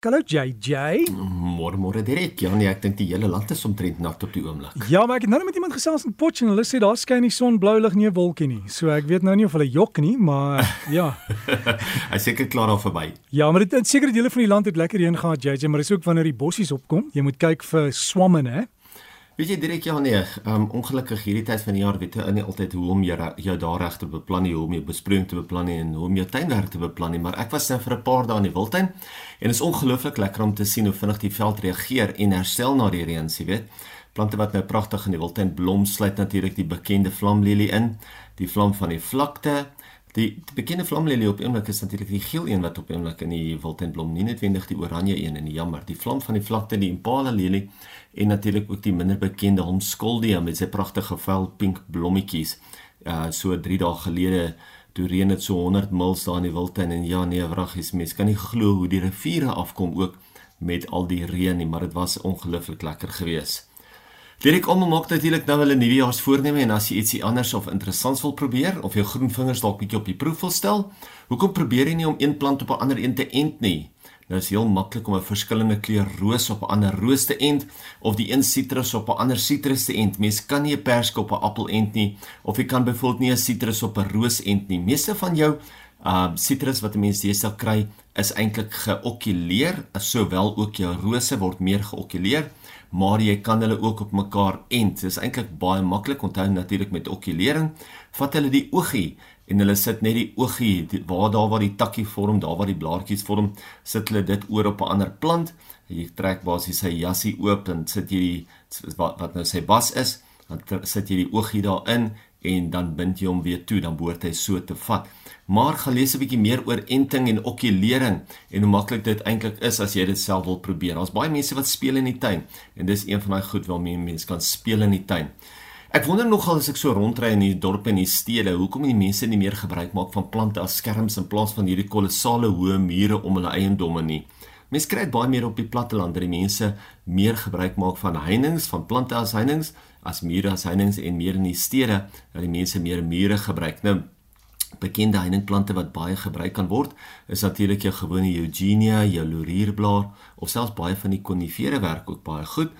Hallo JJ. Môre môre direk. Ja nee, ek dink die hele land is omtrent nat op die oomblik. Ja, maar ek het nou net met iemand gesels in Potchefstroom en hulle sê daar skyn nie son, blou lig nie 'n wolkie nie. So ek weet nou nie of hulle jok nie, maar ja. Hy seker klaar daar verby. Ja, maar dit is seker dele van die land het lekker reën gehad JJ, maar dis ook wanneer die bossies opkom. Jy moet kyk vir swamme, hè. Weet jy direk ja nee, um, ongelukkig hierdie tyd van die jaar weet jy nie altyd hoe om jou jou daar reg te beplan nie, hoe om jou besproeiing te beplan nie en hoe om jou tuinwerk te beplan nie, maar ek was nou vir 'n paar dae in die wildtuin en dit is ongelooflik lekker om te sien hoe vinnig die veld reageer en herstel na die reën, jy weet. Plante wat nou pragtig in die wildtuin blom, sluit natuurlik die bekende vlamlelie in, die vlam van die vlakte, Die, die bekende vlamlelie op oomblik is natuurlik die geel een wat op oomblik in die wildtuin blom, nie noodwendig die oranje een en die jammer. Die vlam van die vlakte, die impala lelie en natuurlik ook die minder bekende homskoldia met sy pragtige vel pink blommetjies. Uh so 3 dae gelede toe reën dit so 100 mils daar in die wildtuin en ja nee, wraggies, mense kan nie glo hoe die riviere afkom ook met al die reën nie, maar dit was ongelooflik lekker geweest. Direk almal maak natuurlik nou hulle nuwejaarsvoorneme en as jy ietsie anders of interessants wil probeer of jou groen vingers dalk bietjie op die proef wil stel, hoekom probeer jy nie om een plant op 'n ander een te ent nie? Nou is heel maklik om 'n verskillende kleur roos op 'n ander roos te ent of die een sitrus op 'n ander sitrus te ent. Mens kan nie 'n persk op 'n appel ent nie of jy kan byvoorbeeld nie 'n sitrus op 'n roos ent nie. Meeste van jou uh sitrus wat 'n mens deesdae kry is eintlik geokuleer, sowel ook jou rose word meer geokuleer maar jy kan hulle ook op mekaar ent. Dit is eintlik baie maklik. Onthou natuurlik met okulering, vat hulle die oogie en hulle sit net die oogie waar daar waar die takkie vorm, daar waar die blaartjies vorm, sit hulle dit oor op 'n ander plant. Jy trek basies sy jassie oop en sit jy die wat, wat nou sy bas is, dan sit jy die oogie daarin en dan bind jy hom weer toe, dan behoort hy so te vat maar gaan lees 'n bietjie meer oor enting en okulering en hoe maklik dit eintlik is as jy dit self wil probeer. Daar's baie mense wat speel in die tuin en dis een van daai goed waarmee mense kan speel in die tuin. Ek wonder nogal as ek so rondry in die dorpe en die stede, hoekom die mense nie meer gebruik maak van plante as skerms in plaas van hierdie kolossale hoë mure om hulle eiendomme nie. Mense kry baie meer op die platteland dat die mense meer gebruik maak van heininge, van plante as heininge, as mure as heininge en meer in die stede dat die mense meer mure gebruik. Nou bekende heuningplante wat baie gebruik kan word is natuurlik jou gewone Eugenia, jou laurierblaar of selfs baie van die konifere werk ook baie goed.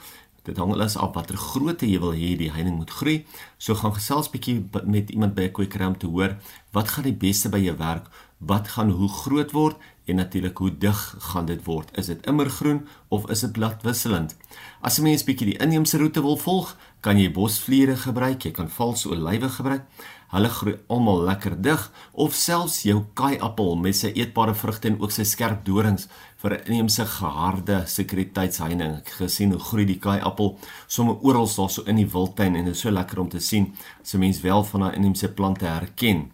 Dit hang alles af watter grootte jy wil hê die heining moet groei. So gaan gesels bietjie met iemand by 'n kwekery om te hoor wat gaan die beste by jou werk, wat gaan hoe groot word en natuurlik hoe dig gaan dit word. Is dit immergroen of is dit bladwisselend? As 'n mens bietjie die inheemse roete wil volg, kan jy bosvliere gebruik, jy kan vals olywe gebruik. Hulle groei almal lekker dig of selfs jou kaaieappel met sy eetbare vrugte en ook sy skerp dorings vir 'n inheemse geharde sekuriteitsheining. Ek gesien hoe groei die kaaieappel sommer oral daar so in die wildtuin en dit is so lekker om te sien as 'n mens wel van daai inheemse plante herken.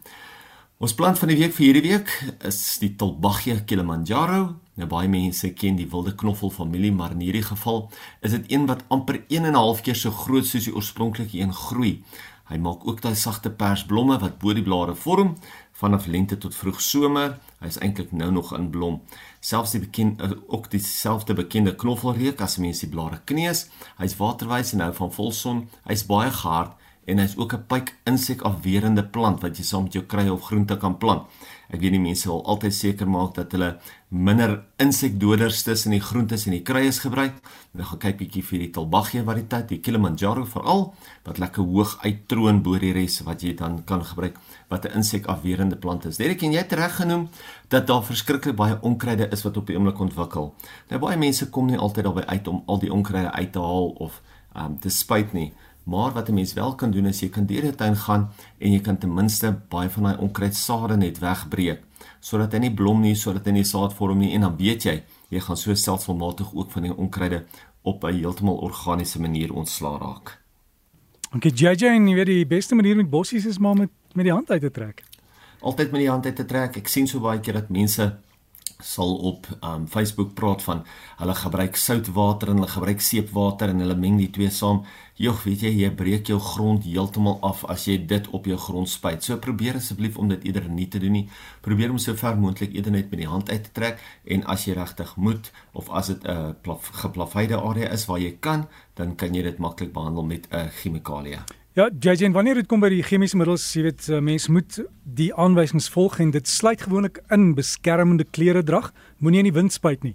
Ons plant van die week vir hierdie week is die Tulbaggia Kilimanjaro. Nou baie mense ken die wilde knoffel familie, maar in hierdie geval is dit een wat amper 1 en 'n half keer so groot soos die oorspronklike een groei. Hy maak ook daai sagte persblomme wat bo die blare vorm vanaf lente tot vroeg somer. Hy is eintlik nou nog in blom. Selfs die bekend eh, ook dieselfde bekende knoffelreek as mense die blare kneus. Hy's waterwys en hou van volson. Hy's baie gehard en hy's ook 'n pyk insek afwerende plant wat jy saam met jou krye of groente kan plant. Ek weet die mense wil altyd seker maak dat hulle minder insekdoders tussen die groentes en die kruies gebruik. Nou gaan kyk bietjie vir die Tulbaggia variëteit, die Kilimanjaro veral wat lekker hoog uittroon bo die res wat jy dan kan gebruik wat 'n insekafwerende plant is. Derek en jy het reg genoem dat daar verskriklik baie onkruide is wat op die oomblik ontwikkel. Nou baie mense kom nie altyd daarby uit om al die onkruide uit te haal of um, te spuit nie. Maar wat 'n mens wel kan doen is jy kan deur die tuin gaan en jy kan ten minste baie van daai onkruidsade net wegbreek sodat hy nie blom nie, sodat hy nie saad vorm nie en dan weet jy, jy gaan so selfsvolmatig ook van die onkruide op 'n heeltemal organiese manier ontslaa raak. Okay, JJ, en jy weet die beste manier met bossies is maar met met die hand uit te trek. Altyd met die hand uit te trek. Ek sien so baie keer dat mense sal op um Facebook praat van hulle gebruik soutwater en hulle gebruik seepwater en hulle meng die twee saam. Jogg, weet jy, jy breek jou grond heeltemal af as jy dit op jou grond spuit. So probeer asseblief om dit eerder nie te doen nie. Probeer om so ver moontlik eerder net met die hand uit te trek en as jy regtig moet of as dit 'n uh, geplaveide area is waar jy kan, dan kan jy dit maklik behandel met 'n uh, chemikalie. Ja, JJ, wanneer dit kom by die chemiese middels, jy weet, uh, mens moet die aanwysings volg en dit sluit gewoonlik in beskermende klere drag. Moenie in die wind spuit nie.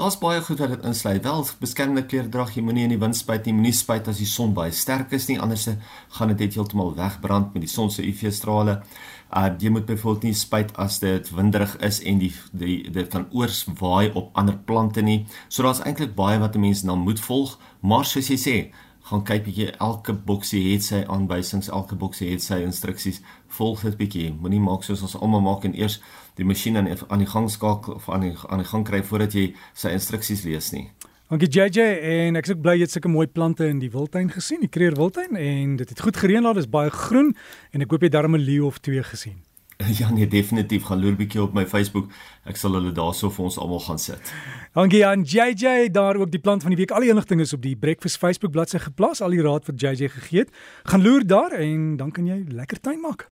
Daar's baie goed wat dit insluit. Wel, beskermende klere dra jy moenie in die wind spuit nie, moenie spuit as die son baie sterk is nie, anders gaan dit net heeltemal wegbrand met die son se UV-strale. Uh jy moet byvoorbeeld nie spuit as dit winderig is en die die dit kan oorswaai op ander plante nie. So daar's eintlik baie wat 'n mens nou moet volg, maar soos jy sê, gaan kyk bietjie elke boksie het sy aanwysings, elke boksie het sy instruksies. Volg dit bietjie. Moenie maak soos ons almal maak en eers die masjien aan aan die gang skakel of aan die aan die gang kry voordat jy sy instruksies lees nie. Dankie JJ en ek is ook bly jy het sulke mooi plante in die wildtuin gesien, die Kreer wildtuin en dit het goed gereën daar, dis baie groen en ek hoop jy het darm 'n leeu of twee gesien. Ja nee, definitief gaan loer bietjie op my Facebook. Ek sal hulle daarso vir ons almal gaan sit. Dankie aan JJ, daar ook die plant van die week. Al die inligting is op die Breakfast Facebook bladsy geplaas, al die raad wat JJ gegee het. Gaan loer daar en dan kan jy lekker tuin maak.